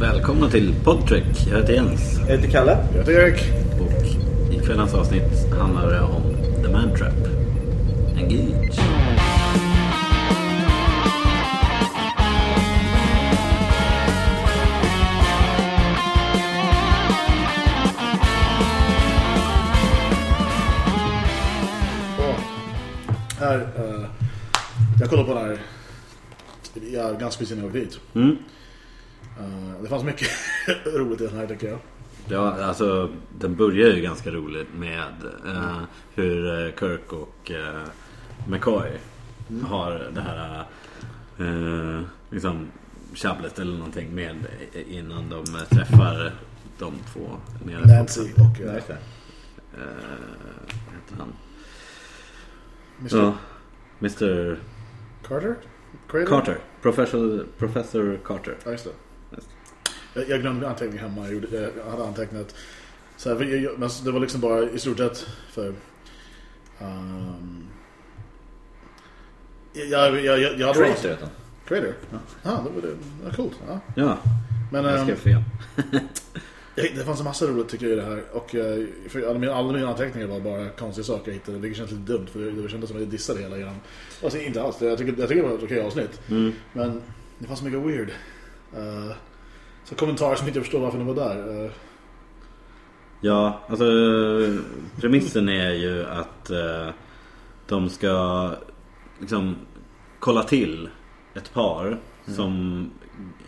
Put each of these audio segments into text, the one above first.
Välkomna till Podtrick. Jag heter Jens. Jag heter Kalle. Jag heter Erik. Och i kvällens avsnitt handlar det om The Man Trap. Engage. Här, eh, jag kollade på den här ja, ganska precis innan jag åkte dit. Mm. Eh, det fanns mycket roligt i den här tycker jag. Ja, alltså den börjar ju ganska roligt med eh, hur eh, Kirk och eh, McCoy har det här eh, liksom tjabblet eller någonting med innan de träffar de två nere på- Nancy och Nej. Eh, vad heter han? Mr. Ja, Mr Carter? Crater? Carter. Professor, Professor Carter. Ja, just det. Jag, jag glömde min anteckning hemma. Jag, gjorde, jag hade antecknat. Så här, jag, men det var liksom bara i stort sett för... Um, jag, jag, jag, jag hade... Crater heter. Crater? Ja, ah, det var det. Ja, coolt. Ja. Ja, Men jag ehm, skrev fel. jag- det fanns en massa roligt tycker jag i det här. Och eh, för alla mina, alla mina anteckningar var bara konstiga saker jag hittade. Det känns lite dumt för det, det kändes som att jag dissade hela grann. Alltså inte alls. Jag tycker, jag tycker det var ett okej avsnitt. Mm. Men det fanns så mycket weird. Uh, så kommentarer som inte jag förstår varför de var där. Eh, Ja, alltså premissen är ju att eh, de ska liksom kolla till ett par som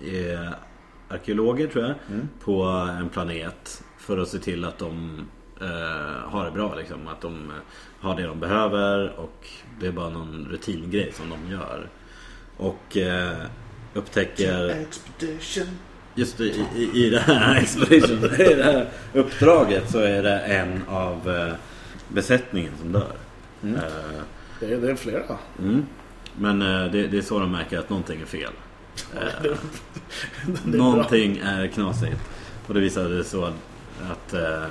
är arkeologer tror jag Mm. på en planet för att se till att de eh, har det bra liksom. Att de har det de behöver och det är bara någon rutingrej som de gör. Och eh, upptäcker... Expedition. Just i, i, i det här expedition, i det här uppdraget så är det en av eh, besättningen som dör. Mm. Eh, Det är, det är flera. mm. Men eh, det, det är så de märker att någonting är fel. Det är bra. någonting är knasigt. Och det visade sig så att, eh,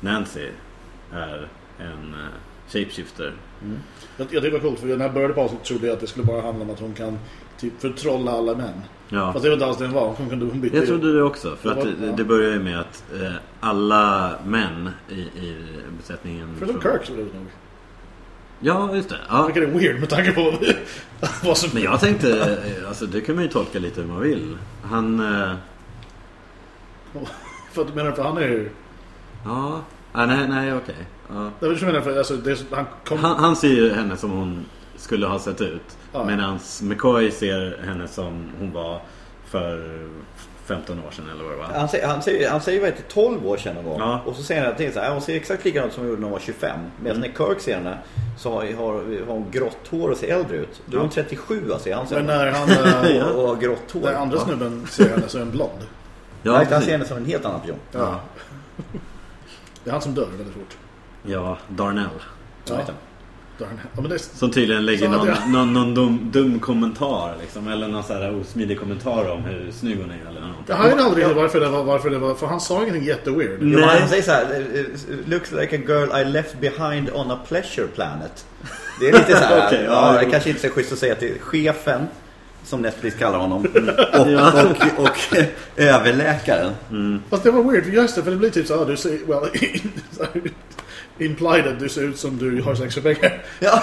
Nancy är en eh, shapeshifter. Jag, jag tycker det var coolt för när jag började på avsnittet trodde jag att det skulle bara handla om att hon kan typ förtrolla alla män. Ja. Fast det var inte alls det den var. Hon kunde hon bytte Jag trodde det också. För Det att var- det, ja. det börjar ju med att eh, alla män i, i besättningen... Förutom från- Kirk så det nog. Ja, just det. Ja. Det är weird med tanke på vad som... Men jag tänkte, eh, alltså det kan man ju tolka lite hur man vill. Han, eh, För att du menar för han är ju... ja, ah, nej, nej okej. Ja. Menar för alltså, det är, så- han kom... Han, han ser ju henne som hon skulle ha sett ut. Ja. Medan McCoy ser henne som hon var för 15 år sedan eller vad det var. Han säger, han säger, han säger väl till 12 år sedan någon gång. Ja. Och så säger han att så här, hon ser exakt likadant som hon gjorde när hon var 25. Medan Mm. när Kirk ser henne så har, har, har hon grått hår och ser äldre ut. Då är hon 37 alltså. Han ser Men när han... eh, och, och har grått hår. Den andra Ja. snubben ser henne som en blond. Ja, Ja, han ser henne som en helt annan person. Ja. Det är han som dör väldigt fort. ja Darnell. Ja. Ja. Ja, det. Som tydligen lägger Så någon, hade jag- någon, någon dum, dum kommentar liksom. Eller någon sån här osmidig kommentar om hur snygg hon är eller någonting. Jag har ju aldrig riktigt varför det var, varför det var, för han sa ingenting jätteweird. Nej. Men han säger så här, "Eh, eh, looks like a girl I left behind on a pleasure planet. Det är lite så här, Okej, ja, ja, det kanske inte är så schysst att säga till chefen, som Netflix kallar honom, och, och, och, överläkaren. Fast det var weird, just det, för det blir typ såhär, du ser, well, så implied att du ser ut som du har sex för pengar. Ja,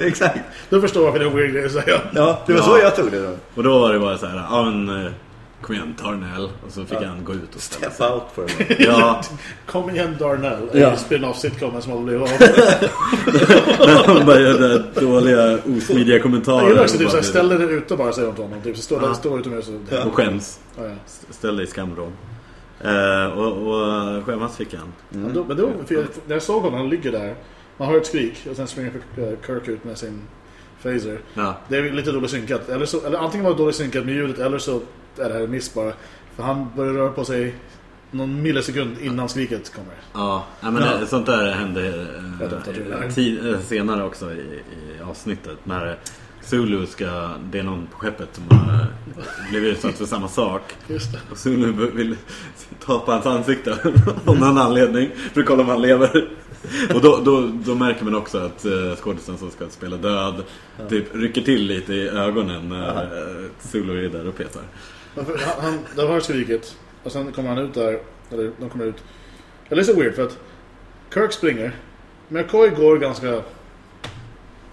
exakt. Du förstår varför det är en weird grej att säga. Ja, det var Ja. så jag tog det då. Och då var det bara så här, ja men eh, kom igen Darnell. Och så fick han gå ut och ställa Step sig. out for a Ja, Kom igen Darnell, Ja. ja. spin-off sitcomen som aldrig blev av. när han bara gjorde dåliga osmidiga Jag kommentarer. gillar också typ såhär, ställ dig där ute och bara säger åt honom. Typ, så står Ja. där, står utomhus och... Ja. Och skäms. Ja, ja. Ställ dig i skamvrån. Eh, och, och skämmas fick han. Men då, men då, för jag, när jag såg honom, han ligger där. Man hör ett skrik och sen springer eh, Kirk ut med sin phaser. Ja. Det är lite dåligt synkat. Eller, så, eller antingen var det dåligt synkat med ljudet eller så är det här en miss bara. För han börjar röra på sig någon millisekund innan skriket kommer. Ja, ja men Ja. sånt där hände eh, tid, eh, senare också i, i avsnittet. När Zulu ska, det är någon på skeppet som har blivit utsatt för samma sak. Just det. Och Zulu vill ta på hans ansikte av någon anledning för att kolla om han lever. Och då, då, då märker man också att uh, skådisen som ska spela död typ rycker till lite i ögonen när uh, Zulu är där och petar. Han, han, de har skrikit och sen kommer han ut där. Eller de kommer ut. Det är så weird för att Kirk springer. McCoy går ganska...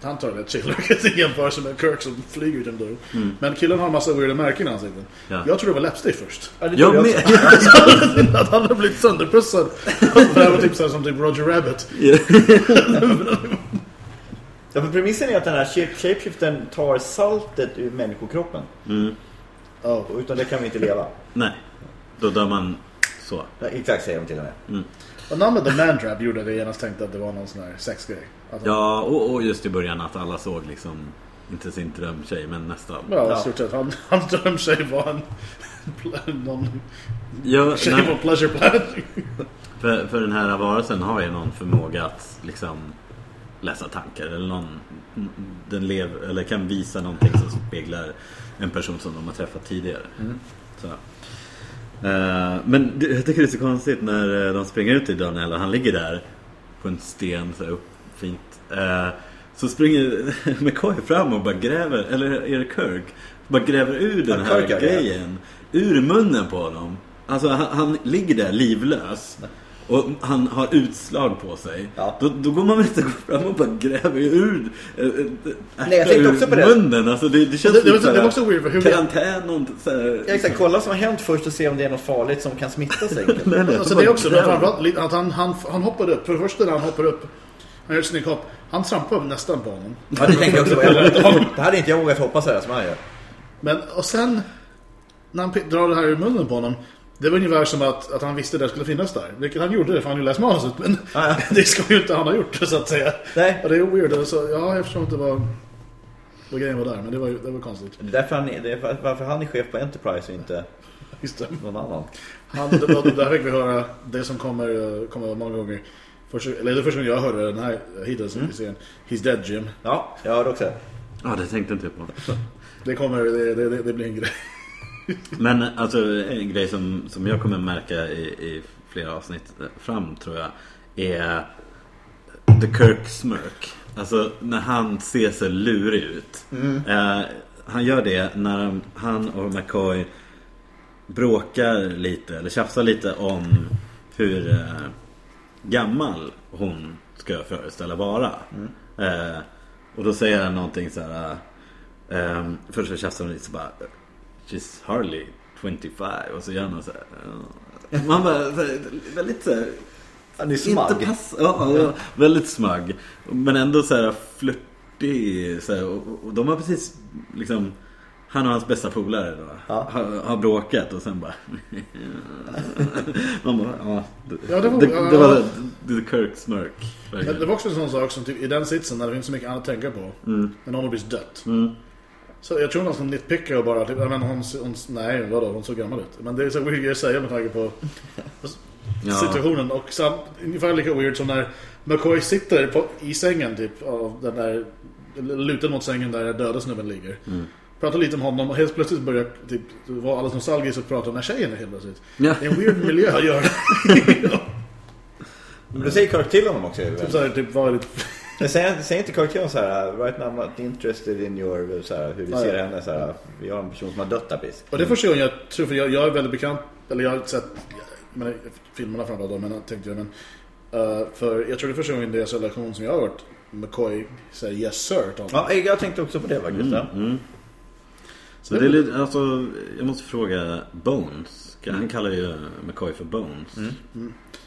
Han tar det rätt chill i jämförelse med Kirk som flyger ut en dörr. Men killen har en massa weirda märken i ansiktet. Ja. Jag tror det var läppstift först. Ja, det Jag med. att han hade blivit sönderpussad. För det här var typ så som typ Roger Rabbit. Ja, för premissen är att den här shape- shapeshiften tar saltet ur människokroppen. Mm. Ja. Och utan det kan vi inte leva. Nej, då dör man så. Ja, exakt säger de till och med. Och namnet The Man Trap gjorde att jag genast tänkte att det var någon sån här sexgrej. Han, Ja, och, och just i början att alla såg liksom, inte sin drömtjej, men nästan. ja, i stort sett. Han, hans drömtjej var en... Någon Ja, tjej nej, på Pleasure Planet. för, för den här varelsen har ju någon förmåga att liksom läsa tankar. Eller någon, den lev, eller kan visa någonting som speglar en person som de har träffat tidigare. Så. Eh, men det, jag tycker det är så konstigt när eh, de springer ut i Daniel och han ligger där på en sten så upp, fint. Eh, så springer McCoy fram och bara gräver, eller är det Kirk? Bara gräver ur den Ja, här Kirk grejen. Ur munnen på honom. Alltså han, han ligger där livlös. Och han har utslag på sig. Ja. Då, då går man väl inte fram och bara gräver ur äh, äh, Nej, jag tänkte också på det. munnen. Alltså det, det känns Det- det var lite så- det såhär var också weird, för hur- Karantän, något såhär. Ja, exakt. Kolla vad som har hänt först och se om det är något farligt som kan smitta sig. enkelt. Nej, nej, Alltså så det är också, han, han hoppade upp. För det första när han hoppar upp, han gör ett snyggt hopp. Han trampar nästan på honom. Ja, det tänkte jag också. Jag, det hade inte jag vågat hoppas sådär som han gör. Men, och sen, när han drar det här ur munnen på honom. Det var ungefär som att, att han visste det skulle finnas där. Vilket han gjorde, för han hade ju läst manuset. Men Ja, ja. det ska ju inte han ha gjort, så att säga. Nej. Och det är weird. Alltså, ja, jag förstår inte vad, vad grejen var där. Men det var, det var konstigt. Det är därför han det är varför han är chef på Enterprise och inte någon annan. Han, det där fick vi höra det som kommer, eh, kommer många gånger. Först, eller det första gången jag hörde den här hittills i serien. He's dead Jim. Ja, jag hörde också. Ja, det tänkte inte jag på. Det kommer, det, det, det, det blir en grej. Men alltså en grej som, som jag kommer märka i, i flera avsnitt fram tror jag är The Kirk Smirk. Alltså när han ser så lurig ut. Eh, han gör det när han och McCoy bråkar lite eller tjafsar lite om hur eh, gammal hon ska föreställa vara. Eh, och då säger han någonting så här. Eh, först så tjafsar hon lite så bara She's hardly 25 och så gör han så här. eh, Man bara väldigt så här, Han är smagg. inte pass, ja, ja, väldigt smagg. Men ändå så här flörtig. Så här, och, och de har precis liksom han och hans bästa polare då, Ja. har, har bråkat och sen bara... Man bara, ja. Det, Ja, det var- det, det var the Kirk smirk. Men det var också en sån sak som typ, i den sitsen när det finns så mycket annat att tänka på. Mm. När någon har blivit dött. Mm. Så jag tror någon som nitpickar och bara typ, "Ja, men hon, hon, nej vadå, hon såg gammal ut. Men det är så weird grej att säga med tanke på Ja. situationen. Och sam, ungefär lika weird som när McCoy sitter på, i sängen typ, av den där, lutad mot sängen där döda snubben ligger. Mm. Pratar lite om honom och helt plötsligt börjar typ, vara alldeles nostalgisk och prata om den här tjejen helt plötsligt. Ja. Det är en weird miljö att göra. Men då säger Kirk till honom också. typ såhär, typ var lite... Men säger, säger inte Kirk till honom så här, right now I'm not interested in your, så här, hur vi ser ja. henne så här, vi har en person som har dött där precis. Och det är första gången jag tror, för jag, jag är väldigt bekant, eller jag har sett jag menar, filmerna framförallt då, men tänkte jag, men eh, för jag tror det är första gången i deras relation som jag har hört McCoy säga yes sir till honom. Ja, jag tänkte också på det faktiskt. ja. Mm. Så det är lite, alltså, jag måste fråga Bones. Han kallar ju McCoy för Bones.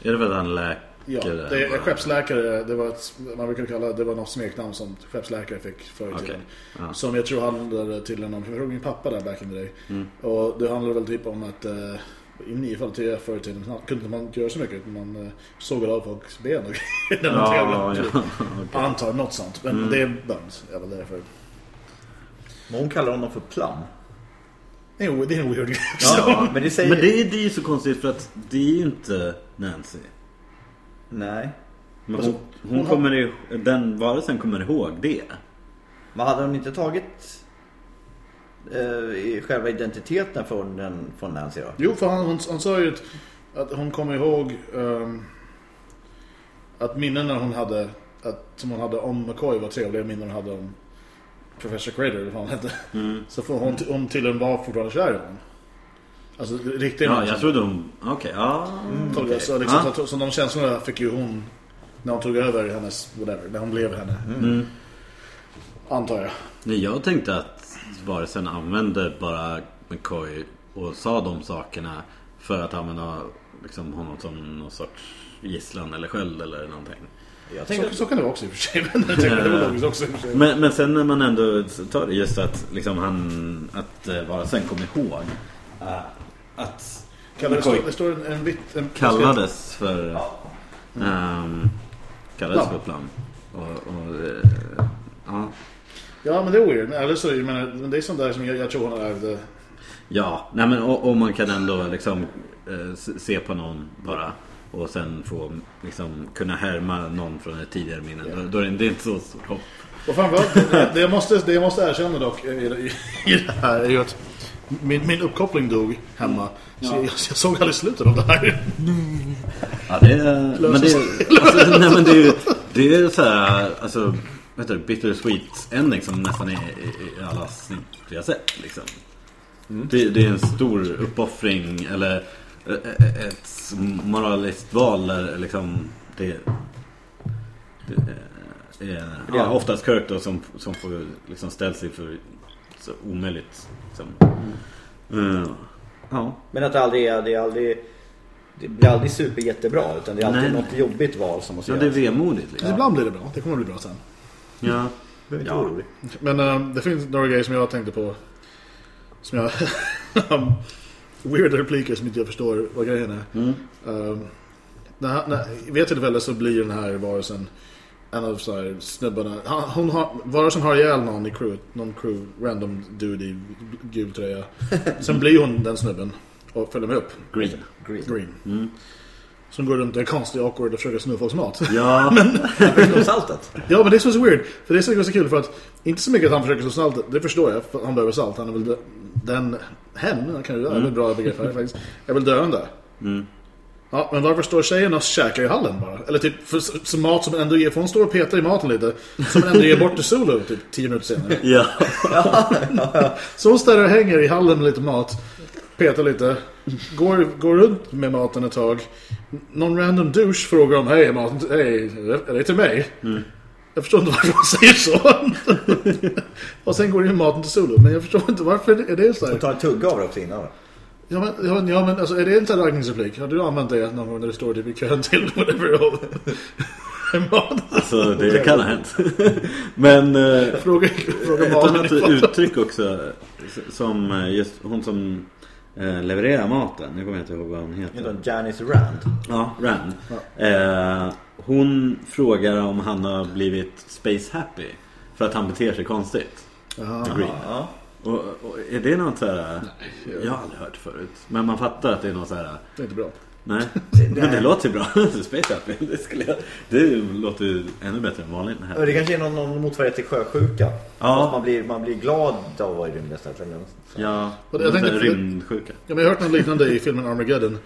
Är det för att han läkare? Ja, det är skeppsläkare, det var ett, man brukar kalla det var något smeknamn som skeppsläkare fick förr i Okej, tiden. ja. Som jag tror handlade till en, jag tror min pappa där back in the day. Mm. Och det handlade väl typ om att uh, i nio fall till förr i tiden kunde man inte göra så mycket. Man uh, sågade av folks ben och grejer. Ja, ja, okej. Antar något sånt. Men Mm. det är Buns. Jag var därför. Men hon kallar honom för Plum. Det är en, det är en weird grej. Ja, men det säger... Men det, är- det är ju så konstigt för att det är ju inte Nancy. Nej. Men Alltså, hon, hon hon kommer i, den varelsen kommer ihåg det. Men hade hon inte tagit eh, själva identiteten från, den, från Nancy då? Jo, för han, hon, han sa ju att, att hon kommer ihåg ehm, att minnena hon hade att, som hon hade om McCoy var trevliga minnen hon hade om Professor Crater eller vad han hette. Mm. Så får hon, hon tydligen var fortfarande kär i honom. Alltså riktiga Ja, jag trodde hon... Okej, ja. Tolkar okej. Så, liksom, Ja. så, så de känslorna fick ju hon när hon tog över hennes, whatever, när hon blev henne. Mm. Antar jag. Nej, jag tänkte att varelsen använde bara McCoy och sa de sakerna för att använda liksom, honom som någon sorts gisslan eller sköld eller någonting. Jag tänkte Så, så kan det vara också i och för sig. Men jag tänkte det var logiskt också. Men, men sen när man ändå tar det just att liksom han att uh, varelsen kom ihåg eh, att Kallar, det, McCoy det står en, en vitt... En, kallades för ehm, kallades Plum. för Plum. Och, och eh, ja. Ja, men det är weird. Eller så, men det är sånt där som jag, jag tror hon ärvde. Ja, nej men och, och man kan ändå liksom eh, s- se på någon bara och sen få liksom kunna härma någon från ett tidigare minne. Då, då är det inte så stort hopp. Och framförallt, det, det, jag måste, det jag måste erkänna dock i, i, i det här är ju att min, min uppkoppling dog hemma. Så jag, jag såg aldrig slutet av det här. Ja, det är... Men det är, alltså, nej, men det är ju det är så här, alltså, vet du, bittersweet ending som nästan är i, i alla snitt har sett liksom. Det, det är en stor uppoffring eller eh, eh, ett moraliskt val där liksom det, det är ja, oftast Kirk då som, som får liksom ställa sig för så omöjligt liksom. Eh, ja. Men att det aldrig är, det är aldrig Det blir aldrig super jättebra utan det är alltid Nej. något jobbigt val som måste ja, det är göras. vemodigt liksom. Ibland blir det bra. Det kommer att bli bra sen. Ja. Du behöver inte vara orolig. Men eh, det finns några grejer som jag tänkte på. Som jag... weirda repliker som inte jag förstår vad grejen är. Mm. Um, när, när, vid ett tillfälle så blir den här varelsen en av så här snubbarna. Han, hon har, varelsen har ihjäl någon i crewet. Någon crew, random dude i gul tröja. Sen blir hon den snubben och följer med upp. Green. Green. Green. Mm. Som går runt och är konstig och awkward och försöker sno folks mat. Ja, Förutom saltet. Ja men det är så weird. För det är så kul för att inte så mycket att han försöker slå salt. Det förstår jag. För han behöver salt. Han är väl den... Han kan ju dö. Det är ett bra begrepp här faktiskt. Är väl döende. Mm. Ja, men varför står tjejen och käkar i hallen bara? Eller typ för, som mat som ändå ger... För hon står och petar i maten lite. Som ändå ger bort till Solo typ 10 minuter senare. ja. Så hon står och hänger i hallen med lite mat. Petar lite. Går, går runt med maten ett tag. Någon random douche frågar om Hej, maten hej, är det till mig? Jag förstår inte varför hon säger så. och sen går in maten till Solo. Men jag förstår inte varför är det så här. Och ta en tugga av det också innan. Ja men, ja, men- ja, men alltså, är det inte en raggningsreplik? Har du använt det någon gång när du står typ i kön till whatever och mat? Så det kan ha hänt. Men eh, Fråga, fråga ett annat uttryck också. Som eh, just hon som eh, levererar maten. Nu kommer jag inte ihåg vad hon heter. Heter Janice Rand. Ja, Rand. Eh, hon frågar om han har blivit space happy. För att han beter sig konstigt. Ja. Och, och är det något så här... jag har aldrig hört förut. Men man fattar att det är något så här... Det är inte bra. Nej, men det låter ju bra. Space happy. Det, skulle jag, det låter ju ännu bättre än vanligt. Ja, Här. Det kanske är någon, någon motsvarighet till sjösjuka. Ja. Man, blir, man blir glad av att vara i rymden. Ja, det- jag tänkte- rymdsjuka. Ja, men jag har hört något liknande i filmen Armageddon.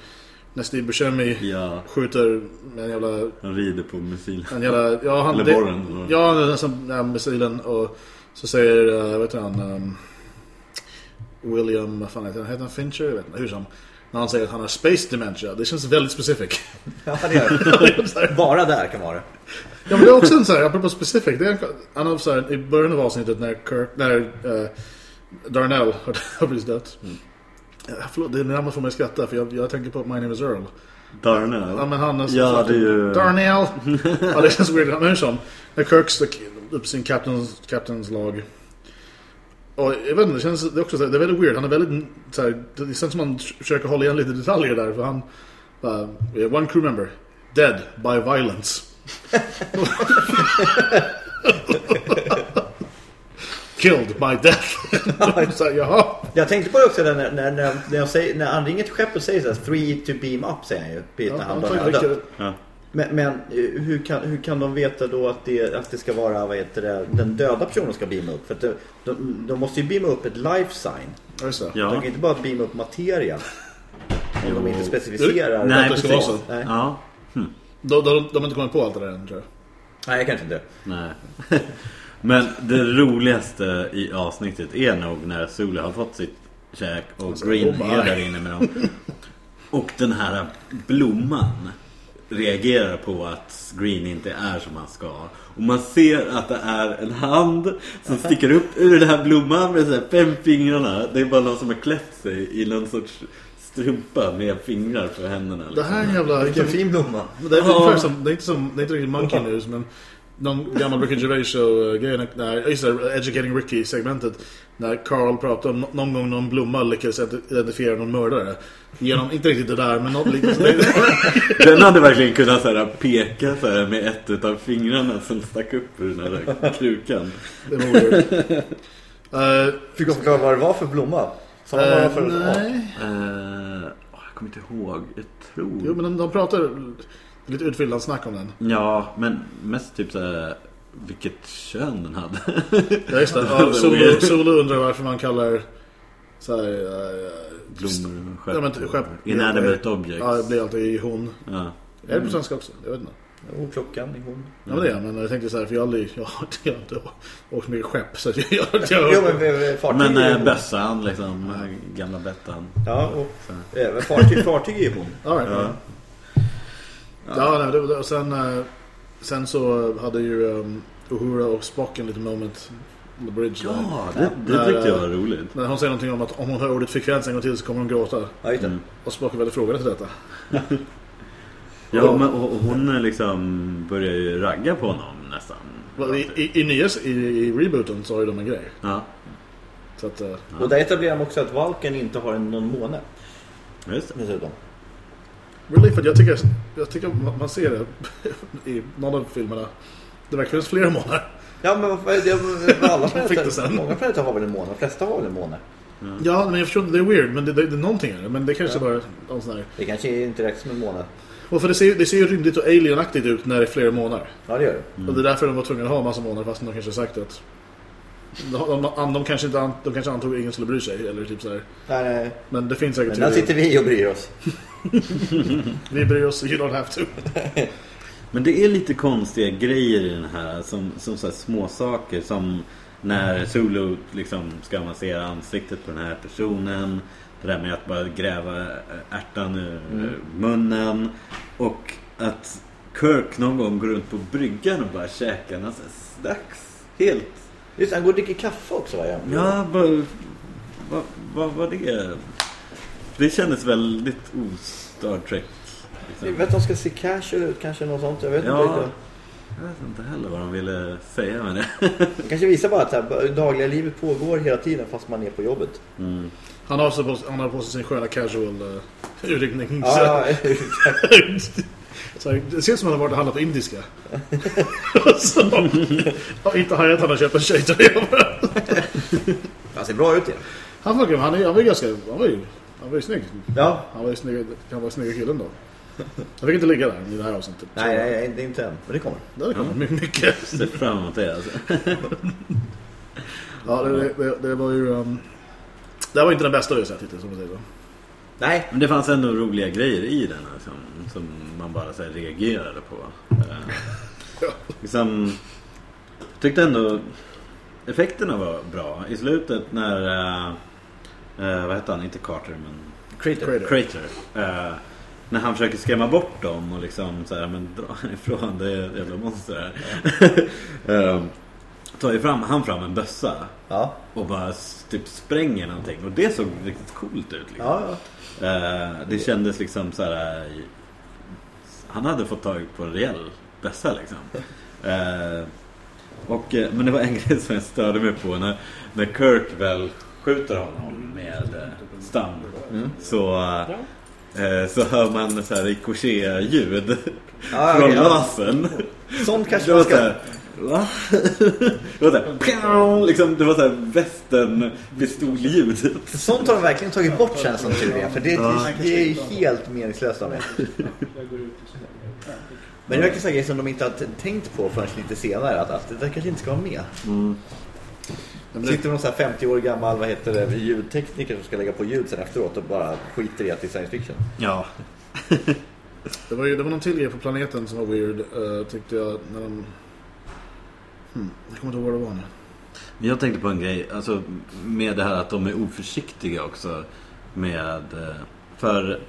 När Steve Buscemi Ja, skjuter med en jävla... han rider på missil. En jävla ja, han, Eller det- borren. Ja, den som ja, missilen och så säger, uh, vet du han, um, William, vad fan heter han, heter han Fincher? Jag vet inte, hur som. När han säger att han har space dementia, det känns väldigt specific. Ja, det gör det. Bara där kan vara det. ja men det är också en så här, apropå specific, det är en, han har så här, i början av avsnittet när Kirk, när uh, Darnell har, precis dött. Ja, förlåt, det är namnet får mig att skratta för jag, jag tänker på My Name is Earl. Darnell. Ja men han är så Ja, det är ju... Darnell! ja, det känns weird. Men hur som. När Kirk stack upp sin captains, captains lag. Och jag vet inte, det känns det är också så här, det är väldigt weird. Han är väldigt så här, det känns som han försöker hålla igen lite detaljer där. För han bara, one crew member, dead by violence. Killed by death. så här, jaha. Jag tänkte på det också när, när, när, när, jag säger, när han ringer till skeppet och säger så här, three to beam up säger han ju. Ja, när han han bara tar har Ja. Men, men eh, hur, kan, hur kan de veta då att det, att det ska vara vad heter det, den döda personen ska beama upp? För att de, de, de måste ju beama upp ett life sign. Ja, just det. De Ja. kan inte bara beama upp materia. Om de inte specificerar. Nej, det ska vara så. Nej. Ja. De, de, de har inte kommit på allt det där än tror jag. Nej, kanske inte. Nej. Men det roligaste i avsnittet är nog när Sule har fått sitt käk och Alltså, Green oh är där inne med dem. Och den här blomman reagerar på att Green inte är som han ska. Och man ser att det är en hand som sticker upp ur den här blomman med så här fem fingrarna. Det är bara någon som har klätt sig i någon sorts strumpa med fingrar för händerna. Det liksom. här är en jävla... Vilken fin blomma. Det är, Ja. som, det är inte som, det är inte riktigt Monkey News men någon gammal Ricky Gervais show grejen när, just det, Educating Ricky segmentet när Carl pratar om nå- någon gång någon blomma lyckades identifiera någon mördare. Genom, inte riktigt det där men något liknande. Den hade verkligen kunnat så här, peka så här, med ett utav fingrarna som stack upp ur den här krukan. det var weird. Uh, Fick hon förklara vad det var för blomma? Vad det var för nej. Eh, åh, jag kommer inte ihåg. Jag tror... Jo men de, de pratar lite utfyllnadssnack om den. Ja, men mest typ så här, vilket kön den hade. Ja just det. Ja, Solo. Solo undrar varför man kallar så här, uh, Blommor, skepp, Ja, men skepp. Inanimate objects. Ja, det blir alltid hon. Ja. Är det på svenska också? Jag vet inte. Oh, klockan i hon. Ja men det är men jag tänkte så här för jag har aldrig, jag har jag har inte åkt med skepp så jag, jag, jag, Jo men eh, fartyg Men är ju äh, bössan liksom, eh, gamla Bettan. Ja, och eh, fartyg, fartyg är ju hon. All right, ja. Ja, nej, det, det, och sen, eh, sen så hade ju um, Uhura och Spock en liten moment on the bridge där. Ja, det, det tyckte jag eh, var roligt. När hon säger någonting om att om hon hör ordet frekvens en gång till så kommer hon gråta. Ja. Mm. Och Spock är väldigt frågande till detta. Ja, men och, och hon eh, liksom börjar ju ragga på honom nästan. I, i, i, nya, i, I rebooten så har ju de en grej. Ja, Så att, eh, Och där etablerar de också att Valken inte har någon måne. just det. Dessutom. Really, för att jag tycker, jag tycker man ser det i någon av filmerna. Det verkar finnas flera månader. Ja men det, alla planeter, många planeter har väl en måne. De flesta har väl en måne. Ja, men jag förstår det är weird, men det, det, det är någonting är det. Men det kanske bara är någon sån här... Det kanske inte räcker som en måne. Och för det ser, det ser ju rymligt och alienaktigt ut när det är flera månader. Ja det gör det. Och det är därför de var tvungna att ha en massa månader fast de kanske sagt att... De, de, de, kanske inte de kanske antog att ingen skulle bry sig, eller typ så här. Nej, nej. Men det finns säkert Men där sitter vi och bryr oss. Vi bryr oss, you don't have to. Men det är lite konstiga grejer i den här som, som så här små saker som när Zulu liksom ska massera ansiktet på den här personen. Det där med att bara gräva ärtan ur Mm. munnen. Och att Kirk någon gång går runt på bryggan och bara käkar någon snacks. Helt... Just han går och dricker kaffe också va? Ja. Vad vad var det? Det kändes väldigt o-Star Trek. Jag Liksom. vet att de ska se casual ut kanske något sånt. Jag vet Ja. inte. riktigt. Jag vet inte heller vad de ville säga med det. Det kanske visar bara att här, dagliga livet pågår hela tiden fast man är på jobbet. Mm. Han har, på, han har på sig sin sköna casual uh, urringning. Ja, ja, Så här, det ser ut som att han har varit och handlat på indiska. så, inte hajat att han har köpt en tjejtröja. han ser bra ut igen. Han var, han, han var ju ganska... Han var ju, han var ju snygg. Ja. Han var ju snygg, han var snygga killen då. Jag fick inte ligga där i det här avsnittet. Nej, nej, nej, det är inte än. Men det kommer. Det kommit my- mycket. Ser fram emot det alltså. Ja, det, det, det var ju... Um, det var inte den bästa vi sett hittills, om man säger så. Nej. Men det fanns ändå roliga grejer i den här, som, som man bara så här, reagerade på. Eh, Ja. liksom, jag tyckte ändå effekterna var bra. I slutet när, eh, eh, vad hette han, inte Carter men Crater. Crater. Crater. Eh, när han försöker skrämma bort dem och liksom så här, men dra ifrån det är ett jävla monster här. eh, tar ju fram, han fram en bössa Ja. och bara typ spränger någonting. Och det såg riktigt coolt ut. Liksom. Ja, ja. Eh, det kändes liksom så här. eh, Han hade fått tag på en rejäl bössa liksom. Eh, och, eh, men det var en grej som jag störde mig på när, när Kirk väl skjuter honom med eh, stam. Så, eh, så hör man så här ricochet-ljud Ja, från okej, ja. lasern. Sånt kanske Det var man ska... Va? Det var såhär... Liksom, det var såhär västern pistolljud. Sånt har de verkligen tagit bort känns som tur är. För det, Ja. det är ju helt meningslöst av mig. Men det verkar så grejer som de inte har tänkt på förrän lite senare. Att, att det där kanske inte ska vara med. Men Det sitter någon så här 50 år gammal vad heter det, ljudtekniker som ska lägga på ljud sen efteråt och bara skiter i att det är science fiction. Ja. det, var ju, det var någon till grej på planeten som var weird, eh, tyckte jag, när de... Hmm, jag kommer inte ihåg vad det var nu. Men Jag tänkte på en grej, alltså med det här att de är oförsiktiga också med... eh, För...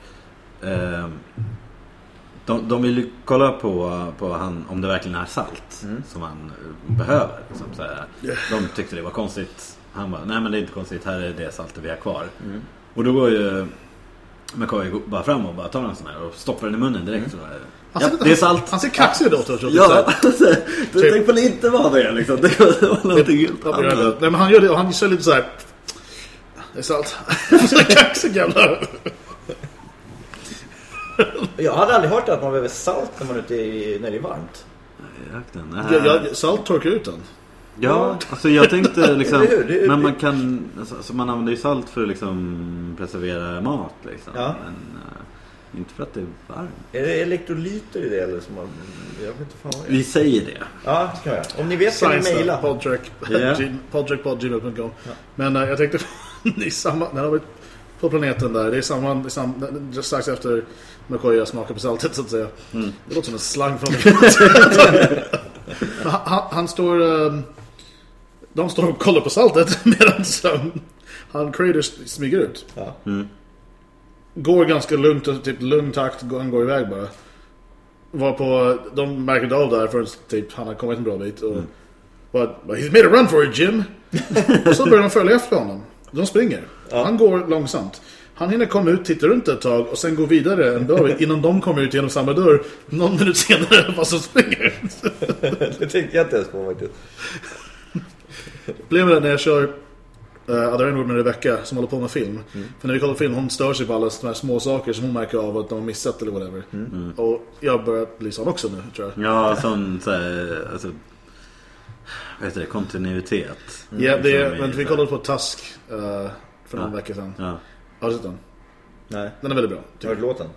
Eh, de, de vill ju kolla på, på han, om det verkligen är salt som han eh, behöver. Liksom, så här. De tyckte det var konstigt. Han bara, nej men det är inte konstigt, här är det saltet vi har kvar. Och då går ju McCoy bara fram och bara tar en sån här och stoppar den i munnen direkt. Bara, Han ja, ser- det är salt. Han ser kaxig ut också. tror jag. Ja, alltså, du tänkte på det inte var det liksom. Det var någonting helt Ja, annat. Nej men han gör det och han kör lite så här. Det är salt. kaxig jävla. Jag hade aldrig hört att man behöver salt när man är ute i, när det är varmt. Jakten. Ja, ja, salt torkar ut den. Ja, alltså jag tänkte liksom... Eller hur? Det är- Men man kan... Alltså, alltså man använder ju salt för att liksom preservera mat liksom. Ja. Men eh, inte för att det är varmt. Är det elektrolyter i det eller? Som man, jag vet inte fan vad det är. Vi säger det. Ja, det kan jag. Om ni vet kan ni mejla. Ja. Podtrack.gmail.com Men äh, jag tänkte det är samma, när de är på planeten där, det är samma, det är samma det är strax efter McCoy smakar på saltet så att säga. Det låter som en slang från han, han, står, ehm, de står och kollar på saltet medan han Crater smyger ut. Ja. Går ganska lugnt och typ lugn takt, går- han går iväg bara. Var på, de märker inte av där förrän typ han har kommit en bra bit. Och bara, He's made a run for it Jim! och så börjar de följa efter honom. De springer. Han går långsamt. Han hinner komma ut, titta runt ett tag och sen gå vidare en bra bit innan de kommer ut genom samma dörr. Någon minut senare vad som springer. Det tänkte jag inte ens på faktiskt. Problemet är när jag kör uh, Other N-word med Rebecca som håller på med film. För när vi kollar film, hon stör sig på alla såna här små saker som hon märker av att de har missat eller whatever. Och jag börjar bli sån också nu, tror jag. Ja, sån så här, alltså... Vad heter det? Kontinuitet. Ja, det är, Liksom men vi kollade på Tusk uh, för någon Ja. vecka sedan. Ja. Har du sett den? Nej. Den är väldigt bra. Har du hört låten? jag.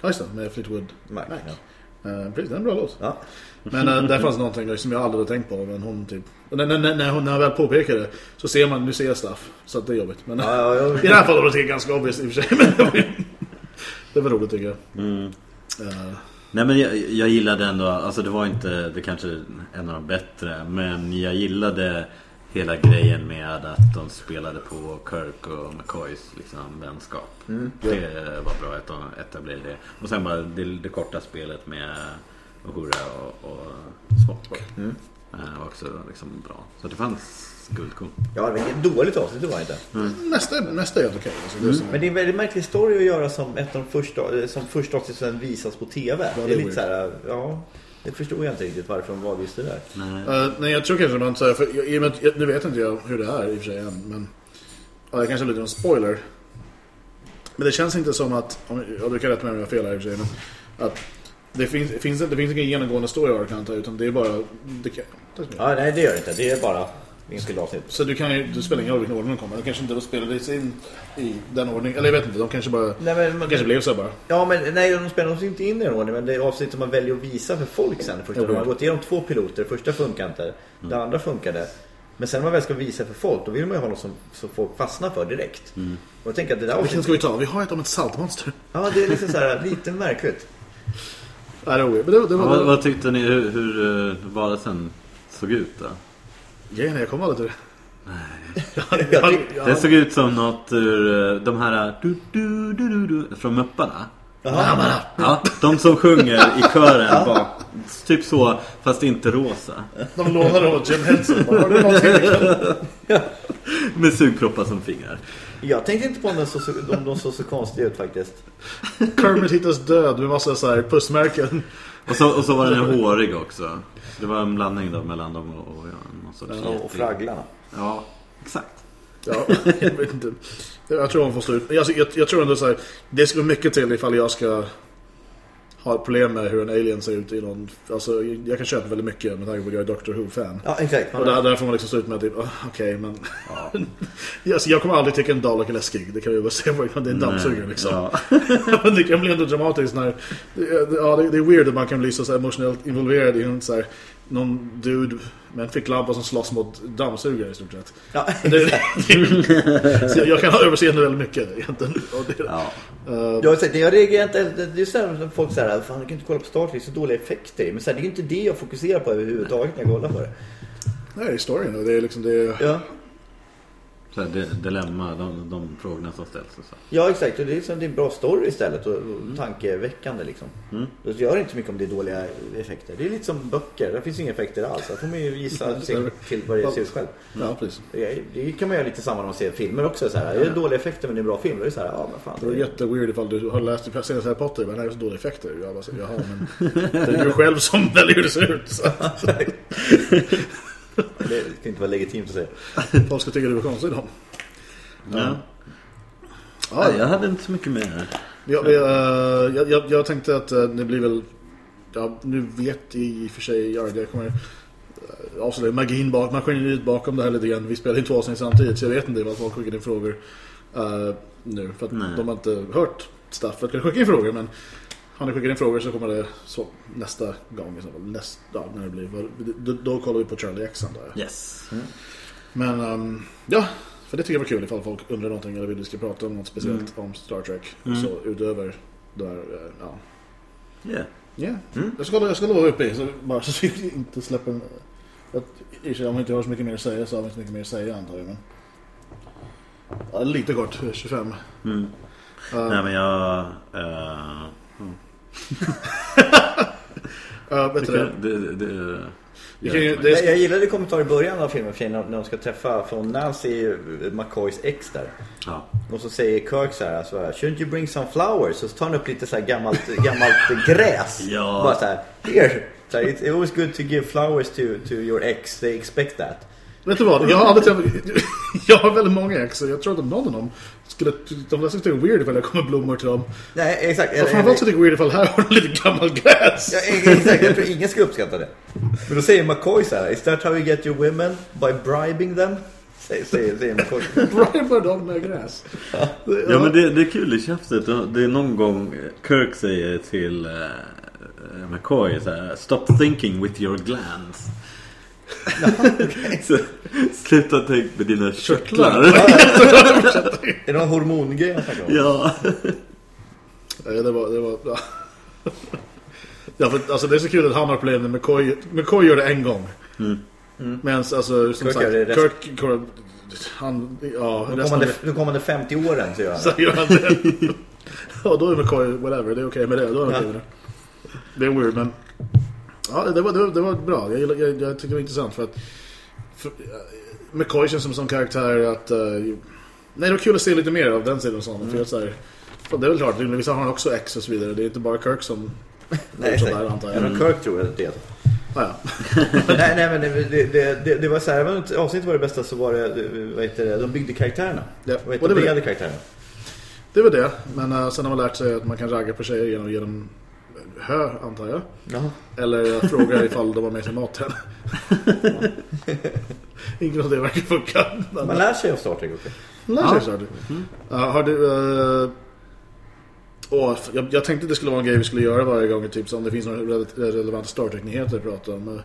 Ja, just det. Med Fleetwood Mac. Mac. Ja. Uh, precis, det är en bra låt. Ja. Men uh, där fanns någonting som jag aldrig hade tänkt på. Men hon typ... När, när, hon när hon väl påpekar det så ser man, nu ser jag stuff. Så att det är jobbigt. Men Ja, ja, ja. i det här fallet var det ganska obvious i och för sig. Men det var, det var roligt tycker jag. Mm. Uh, Nej men jag, jag gillade ändå, alltså det var inte, det kanske är en av de bättre Men jag gillade hela grejen med att de spelade på Kirk och McCoys liksom, vänskap Det var bra att de etablerade det Och sen bara det, det korta spelet med Uhura och, och Spock eh, var också liksom bra Så det fanns guldkorn Ja, det var inget dåligt avsnitt, det var inte. nästa, nästa är helt okej. Alltså, som- Men det är en väldigt märklig story att göra som ett av de första, som första avsnitten visas på TV. det det är är lite weird. så här, ja. Det förstod jag inte riktigt varför de valde just det där. Nej. Eh, nej, jag tror kanske man säger, för jag- i och med att jag, nu vet inte jag hur det är i och för sig än, men ja, det kanske är lite en spoiler. Men det känns inte som att, om, ja, du kan rätta mig om jag har fel här i och för sig, men att det finns, det finns, det finns ingen genomgående story arc antar jag, utan det är bara, det kan, så mycket. Ja, nej det gör det inte. Det är bara enskilda avsnitt. Så du kan ju, du spelar ingen roll vilken ordning de kommer, de kanske inte sig in i den ordningen, eller jag vet inte, de kanske bara, Nej, men, de kanske blev så bara. Ja, men nej, de spelar sig inte in i den ordningen. Men det är avsnitt som man väljer att visa för folk sen. Första, Okej. De har gått igenom två piloter. Första funkar inte. Det andra funkade. Men sen när man väl ska visa för folk, då vill man ju ha något som, som folk fastnar för direkt. Och jag tänker att det där Vilken ska vi ta? Vi har ett om ett saltmonster. Ja, det är liksom så här lite märkligt. Nej, det var. Men det, det Ja, var... vad, vad tyckte ni hur, hur uh, varelsen såg ut då? Grejen är, jag kommer aldrig till det. Jag tyck- Ja, Det såg ut som något ur eh, de här du, du, du, du, du, från Mupparna. Ja, de som sjunger i kören bak. Typ så, fast inte rosa. De lånade av Jim Henson. Bara, Har du någonting? Med sugproppar som fingrar. Jag tänkte inte på om de såg så, om de såg så konstiga ut faktiskt. Kermit hittas död med massa så här pussmärken. Och så, och så var den hårig också. Det var en blandning då mellan dem och, och ja, någon sorts Och, och fragglarna. Ja, exakt. Ja, jag vet inte. Jag tror hon får stå ut. Jag, jag, jag tror ändå så här, det ska mycket till ifall jag ska ha ett problem med hur en alien ser ut i någon... Alltså, jag kan köpa väldigt mycket med tanke på att jag är Doctor Who-fan. Ja, exakt. Och där, där får man liksom stå ut med att typ, ah, okej men... alltså, jag kommer aldrig tycka en Dalek är läskig, det kan vi bara säga på det är en dammsugare liksom. Ja. Men det kan bli ändå dramatiskt när... Ja, det, det är weird att man kan bli så, så emotionellt involverad i en så här, någon dude med en ficklampa som slåss mot dammsugare i stort sett. Ja, så jag, jag kan ha överseende väldigt mycket egentligen. Det, Ja. eh, Jag, jag reagerar inte, det är så här, folk säger fan du kan inte kolla på Star Trek, så dåliga effekter. Men så här, det är ju inte det jag fokuserar på överhuvudtaget när jag kollar på det. Nej, det är storyn. och Det är liksom det... Ja. Så här, di- dilemma, de, de frågorna som ställs och så. Ja, exakt. Och det är, liksom, det är en bra story istället och, och tankeväckande liksom. Mm. Då gör det inte så mycket om det är dåliga effekter. Det är lite som böcker. Där finns inga effekter alls. Där får man ju gissa till vad det ser ut själv. Ja, precis. Det, det kan man göra lite samma när man ser filmer också. Så här. Är det dåliga effekter men det är bra film? Då är det så här, ja men fan. Det var jätteweird ifall du har läst i senaste Harry Potter men det är så dåliga effekter. Jag bara, jaha, men det är du själv som väljer hur det ser ut. Det ska inte vara legitimt att säga. Folk ska tycka du är konstig då. Ja. Ja, Nej, jag hade inte så mycket mer. Jag, jag, jag, jag, jag tänkte att eh, det blir väl... Ja, nu vet i och för sig jag, jag kommer eh, avslöja magin bak, maskineriet bakom det här lite grann. Vi spelar in två avsnitt samtidigt så jag vet inte vad folk skickar in frågor eh, nu. För att Nej. de har inte hört Staffet kan skicka in frågor men har ni skickat in frågor så kommer det så, nästa gång i så fall. Nästa, ja, när det blir. Då, då kollar vi på Charlie X jag. Yes. Men ehm, ja, för det tycker jag var kul ifall folk undrar någonting eller vill vi ska prata om något speciellt om Star Trek. Mm. Så utöver där, eh, ja. Yeah. Ja, Mm. jag, ska, jag ska lova upp i så bara så vi inte släpper en... Om vi inte har så mycket mer att säga så har vi inte så mycket mer att säga antar jag. Men... Ja, lite kort, 25. Mm. Uh, Nej men jag... eh, vet du det? det, det, det, Vi kan ju, Jag, gillade kommentaren i början av filmen för när, de ska träffa från Nancy McCoys ex där. ja. Och så säger Kirk så här, alltså, shouldn't you bring some flowers? Och så tar han upp lite så här gammalt, gammalt gräs. Ja. Bara så här, here. It's always good to give flowers to, to your ex. They expect that. Vet du vad? Jag har aldrig träffat... Jag har väldigt många ex och jag tror att någon av dem skulle... De flesta tycker det är weird ifall jag kommer blommor till dem. Nej, exakt. Och framförallt så tycker jag weird ifall här har de lite gammal gräs. Ja, exakt. Jag tror ingen ska uppskatta det. Men då säger McCoy så här, is that how you get your women? By bribing them? Säger, säger, säger McCoy. Briber dem med gräs. ja men det, det är kul i tjafset. Det är någon gång Kirk säger till uh, McCoy så här, Stop thinking with your glands. så, sluta tänk med dina körtlar. Är det någon hormongrej han snackar om? ja. Ja, det var... Det var ja. ja, för, alltså, det är så kul att han har problem med McCoy. McCoy gör det en gång. Mm. Men alltså, som Kirk sagt, Kirk, Kirk, han, ja, De kommande, de kommande 50 åren så gör han så det. gör han det. Ja, då är McCoy, whatever, det är okej med det. Då är Ja. det. Det är weird, men... Ja, det var, det var, det var bra. Jag, jag, jag tycker det var intressant för att... För, McCoy känns som sån karaktär att... Uh, nej, det var kul att se lite mer av den sidan av honom. För att, så här, det är väl klart, vissa har han också ex och så vidare. Det är inte bara Kirk som... Nej, sådär, antar jag. Även Kirk tror jag det är. Ah, ja. nej, nej, men det, det, det, det var så här, även om ett avsnitt var det bästa så var det, vad heter det, de byggde karaktärerna. Ja, Och och det etablerade var- karaktärerna. Det var det. Men uh, sen har man lärt sig att man kan ragga på tjejer genom, genom hö, antar jag. Jaha. Eller att fråga ifall de har med sig maten. Ingen av det verkar funka. Man lär sig av Star Trek också. lär sig snart. Ja, har du... Uh, åh, jag, jag tänkte att det skulle vara en grej vi skulle göra varje gång. Typ, så om det finns några rele- relevanta Star Trek-nyheter att prata om. Uh,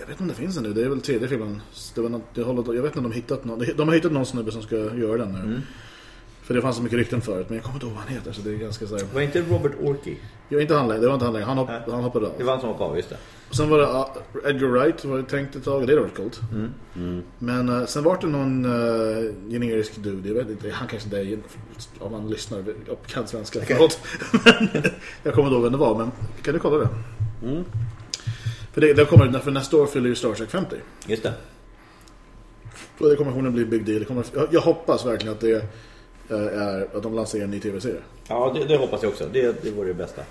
Jag vet inte om det finns en nu. Det är väl tredje filmen. Det var något, det håller, jag vet inte om de har hittat någon. De har hittat någon snubbe som ska göra den nu. För det fanns så mycket rykten förut. Men jag kommer inte ihåg vad han heter. Så det är ganska så här. Var inte Robert Orkey? Jag inte han längre. Det var inte han längre. Han, hopp, han hoppade av. Det var han som hoppade av, just det. Sen var det uh, Edgar Wright var det tänkt ett tag. Det hade varit coolt. Men uh, sen var det någon uh, generisk dude. Jag vet inte. Han kanske inte är om man lyssnar och kan svenska. Förlåt. Men jag kommer inte ihåg vem det var. Men kan du kolla det? Mm. För det, det kommer, för nästa år fyller ju Star Trek 50. Just det. Och det kommer förmodligen bli big deal. Kommer, jag, jag hoppas verkligen att det är att de lanserar en ny tv-serie. Ja, det, det hoppas jag också. Det, det vore det bästa.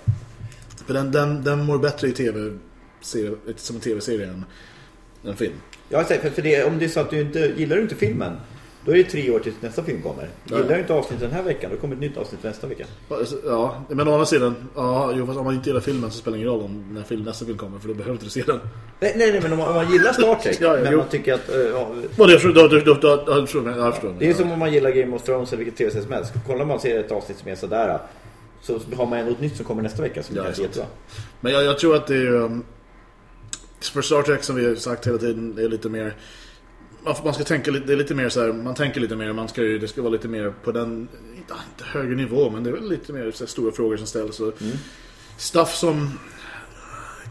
För den, den, den mår bättre i tv som en tv-serie än en film. Ja, för det, om det är så att du inte gillar du inte filmen då är det tre år tills nästa film kommer. Gillar du inte avsnittet den här veckan då kommer ett nytt avsnitt nästa vecka. Ja, men å andra sidan, ja, jo, fast om man inte gillar filmen så spelar det ingen roll om när film, nästa film kommer för då behöver du inte se den. Nej, nej, nej men om man, om man gillar Star Trek Ja, ja, men jo. man tycker att... eh, ja, Vad det, då, då, då, då, då, då, jag förstår, jag förstår. det är som om man gillar Game of Thrones eller vilket tv-serie som helst. Kollar man ser ett avsnitt som är sådär så har man ändå ett nytt som kommer nästa vecka som Ja, kanske är jättebra. Men jag, jag tror att det är... Um, för Star Trek som vi har sagt hela tiden är lite mer... Man, ska tänka lite, det är lite mer så här, man tänker lite mer, man ska ju, det ska vara lite mer på den, inte, inte högre nivå, men det är väl lite mer så här, stora frågor som ställs och stuff som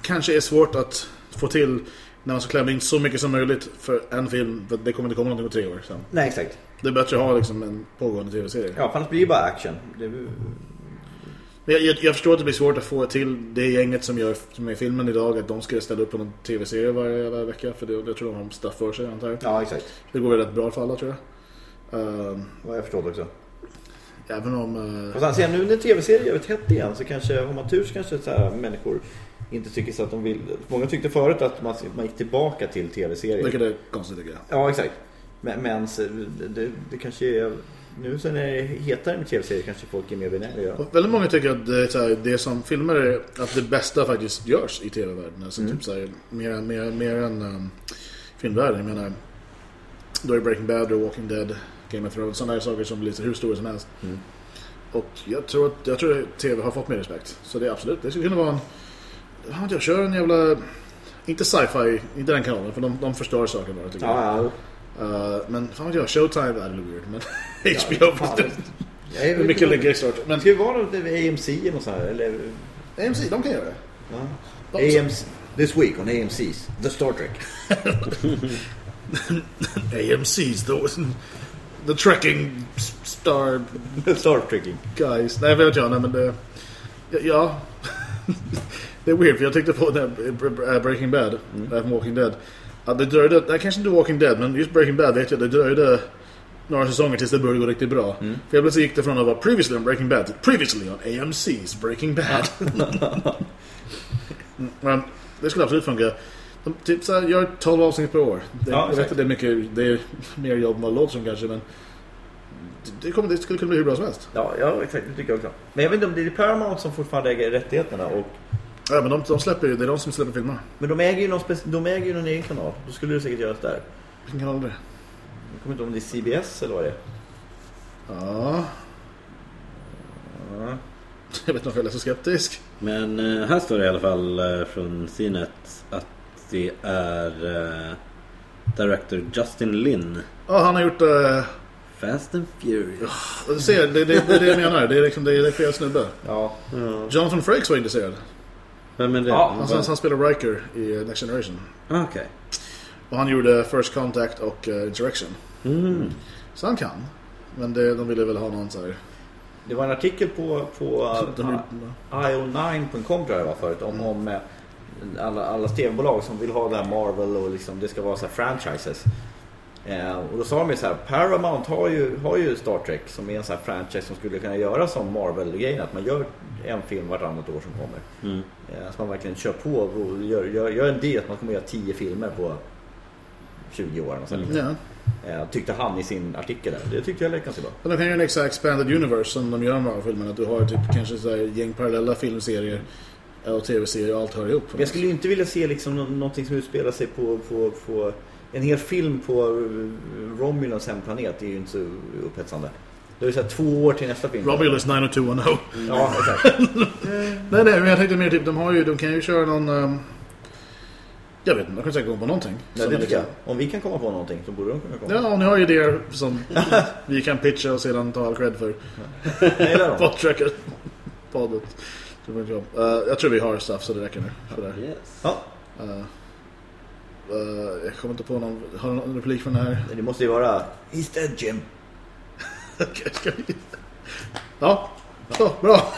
kanske är svårt att få till när man ska klämma in så mycket som möjligt för en film. För det kommer inte komma någonting på tre år sen. Nej, exakt. Det är bättre att ha liksom en pågående tv-serie. Ja, för annars blir det bara action. Det, Jag, jag, jag förstår att det blir svårt att få till det gänget som gör som är filmen idag att de ska ställa upp på någon tv-serie varje jävla vecka för det, jag tror de har stuff för sig antar jag. ja, exakt. Det går väl rätt bra för alla tror jag. Ehm, Vad jag förstår också. även om... Uh, Och sen nu när tv-serier gör ett hett igen så kanske, om man tur så kanske så här, människor inte tycker så att de vill. Många tyckte förut att man, man gick tillbaka till tv-serier. vilket är konstigt tycker jag. Ja, exakt. Men, men så, det, det, det kanske är... Nu sen är det hetare med tv-serier kanske folk är mer benägna att väldigt många tycker att det, här, det som filmer är att det bästa faktiskt görs i tv-världen. Alltså typ så här, mer, än- mer, mer än um, filmvärlden. Jag menar, då är Breaking Bad, och Walking Dead, Game of Thrones, sådana här saker som blir så hur stora som helst. Mm. Och jag tror att jag tror att tv har fått mer respekt. Så det är absolut, det skulle kunna vara en... Jag kör en jävla... Inte sci-fi, inte den kanalen, för de, de förstör saker bara tycker jag. Ja, ja. Uh, men fan vet jag, Showtime är lite weird. Men HBO, fan, det, Jag det är mycket lägre start. Men Det ska ju vara något AMC eller något sånt här. Eller, AMC, de kan göra det. ja. AMC, this week on AMC's, The Star Trek. AMC's, the, the trekking star Star Trekking. guys. Nej, vet jag, nej men det... Ja, ja. det är weird, för jag tyckte på den äh, Breaking Bad, mm. Walking Dead. Att det dröjde, nej, kanske inte Walking Dead, men just Breaking Bad vet jag, det dröjde några säsonger tills det började gå riktigt bra. För jag plötsligt gick det från att vara previously on Breaking Bad till previously on AMC's Breaking Bad. Mm, men det skulle absolut funka. De typ så här, gör 12 avsnitt per år. Det, Ja, jag vet att det är mycket, det är mer jobb än vad det låter som kanske, men det, det, kommer, det skulle kunna bli hur bra som helst. Ja, ja, exakt. Det tycker jag också. Men jag vet inte om det är Paramount som fortfarande äger rättigheterna. Och, Ja, men de, de släpper ju, det är de som släpper filmerna. men de äger, ju någon de äger ju någon egen kanal. Då skulle det säkert göras där. Vilken kanal är det? Jag kommer inte ihåg om det är CBS eller vad det är. Ja, Ja. jag vet inte varför jag är så skeptisk. Men eh, här står det i alla fall eh, från CNET att det är eh, Director Justin Lin. Ja, han har gjort... Uh, Fast and Furious. du ser, det, det, det är det jag menar. Det är, liksom, det är, det fel snubbe. Ja. Jonathan Frakes var intresserad. Vem är det? Ja, Han, han, han spelar Riker i Next Generation. Ah, Okej. Och han gjorde First Contact och uh, Insurrection. Mm. Så han kan. Men det, de ville väl ha någon så här... Det var en artikel på, på De, uh, io9.com tror jag det var förut om, om eh, alla, alla tv-bolag som vill ha det här Marvel och liksom, det ska vara så här franchises. Eh, och då sa de ju så här, Paramount har ju, har ju Star Trek som är en sån här franchise som skulle kunna göra som Marvel-grejen. Att man gör en film vartannat år som kommer. Mm. Eh, så man verkligen kör på och gör, gör, gör en deal att man kommer göra 10 filmer på 20 år. Och sen, ja. eh, tyckte han i sin artikel där. Det tyckte jag lät ganska bra. Men de kan göra en extra expanded universe som de gör med Marvel-filmerna. Att du har typ kanske så här gäng parallella filmserier och tv-serier och allt hör ihop. Jag skulle ju inte vilja se liksom nå- någonting som utspelar sig på, på, på en hel film på eh, Romulans hemplanet. Är ju inte så upphetsande. Det är ju så här två år till nästa film. Romulus 90210. Ja, exakt. Nej, nej, men jag tänkte mer typ, de, har ju, de kan ju köra någon... ehm, jag vet inte, de kan säkert komma på någonting. Nej, det tycker jag. liksom- Om vi kan komma på någonting så borde de kunna komma. Ja, om ni har idéer som vi kan pitcha och sedan ta all cred för. Podtracket. Poddet. Eh, jag tror vi har stuff så det räcker nu. För det. Yes. Ja, Eh, eh, jag kommer inte på någon... Har du någon replik från det här? det måste ju vara He's dead Jim. Okej, ska vi... Ja, så, bra.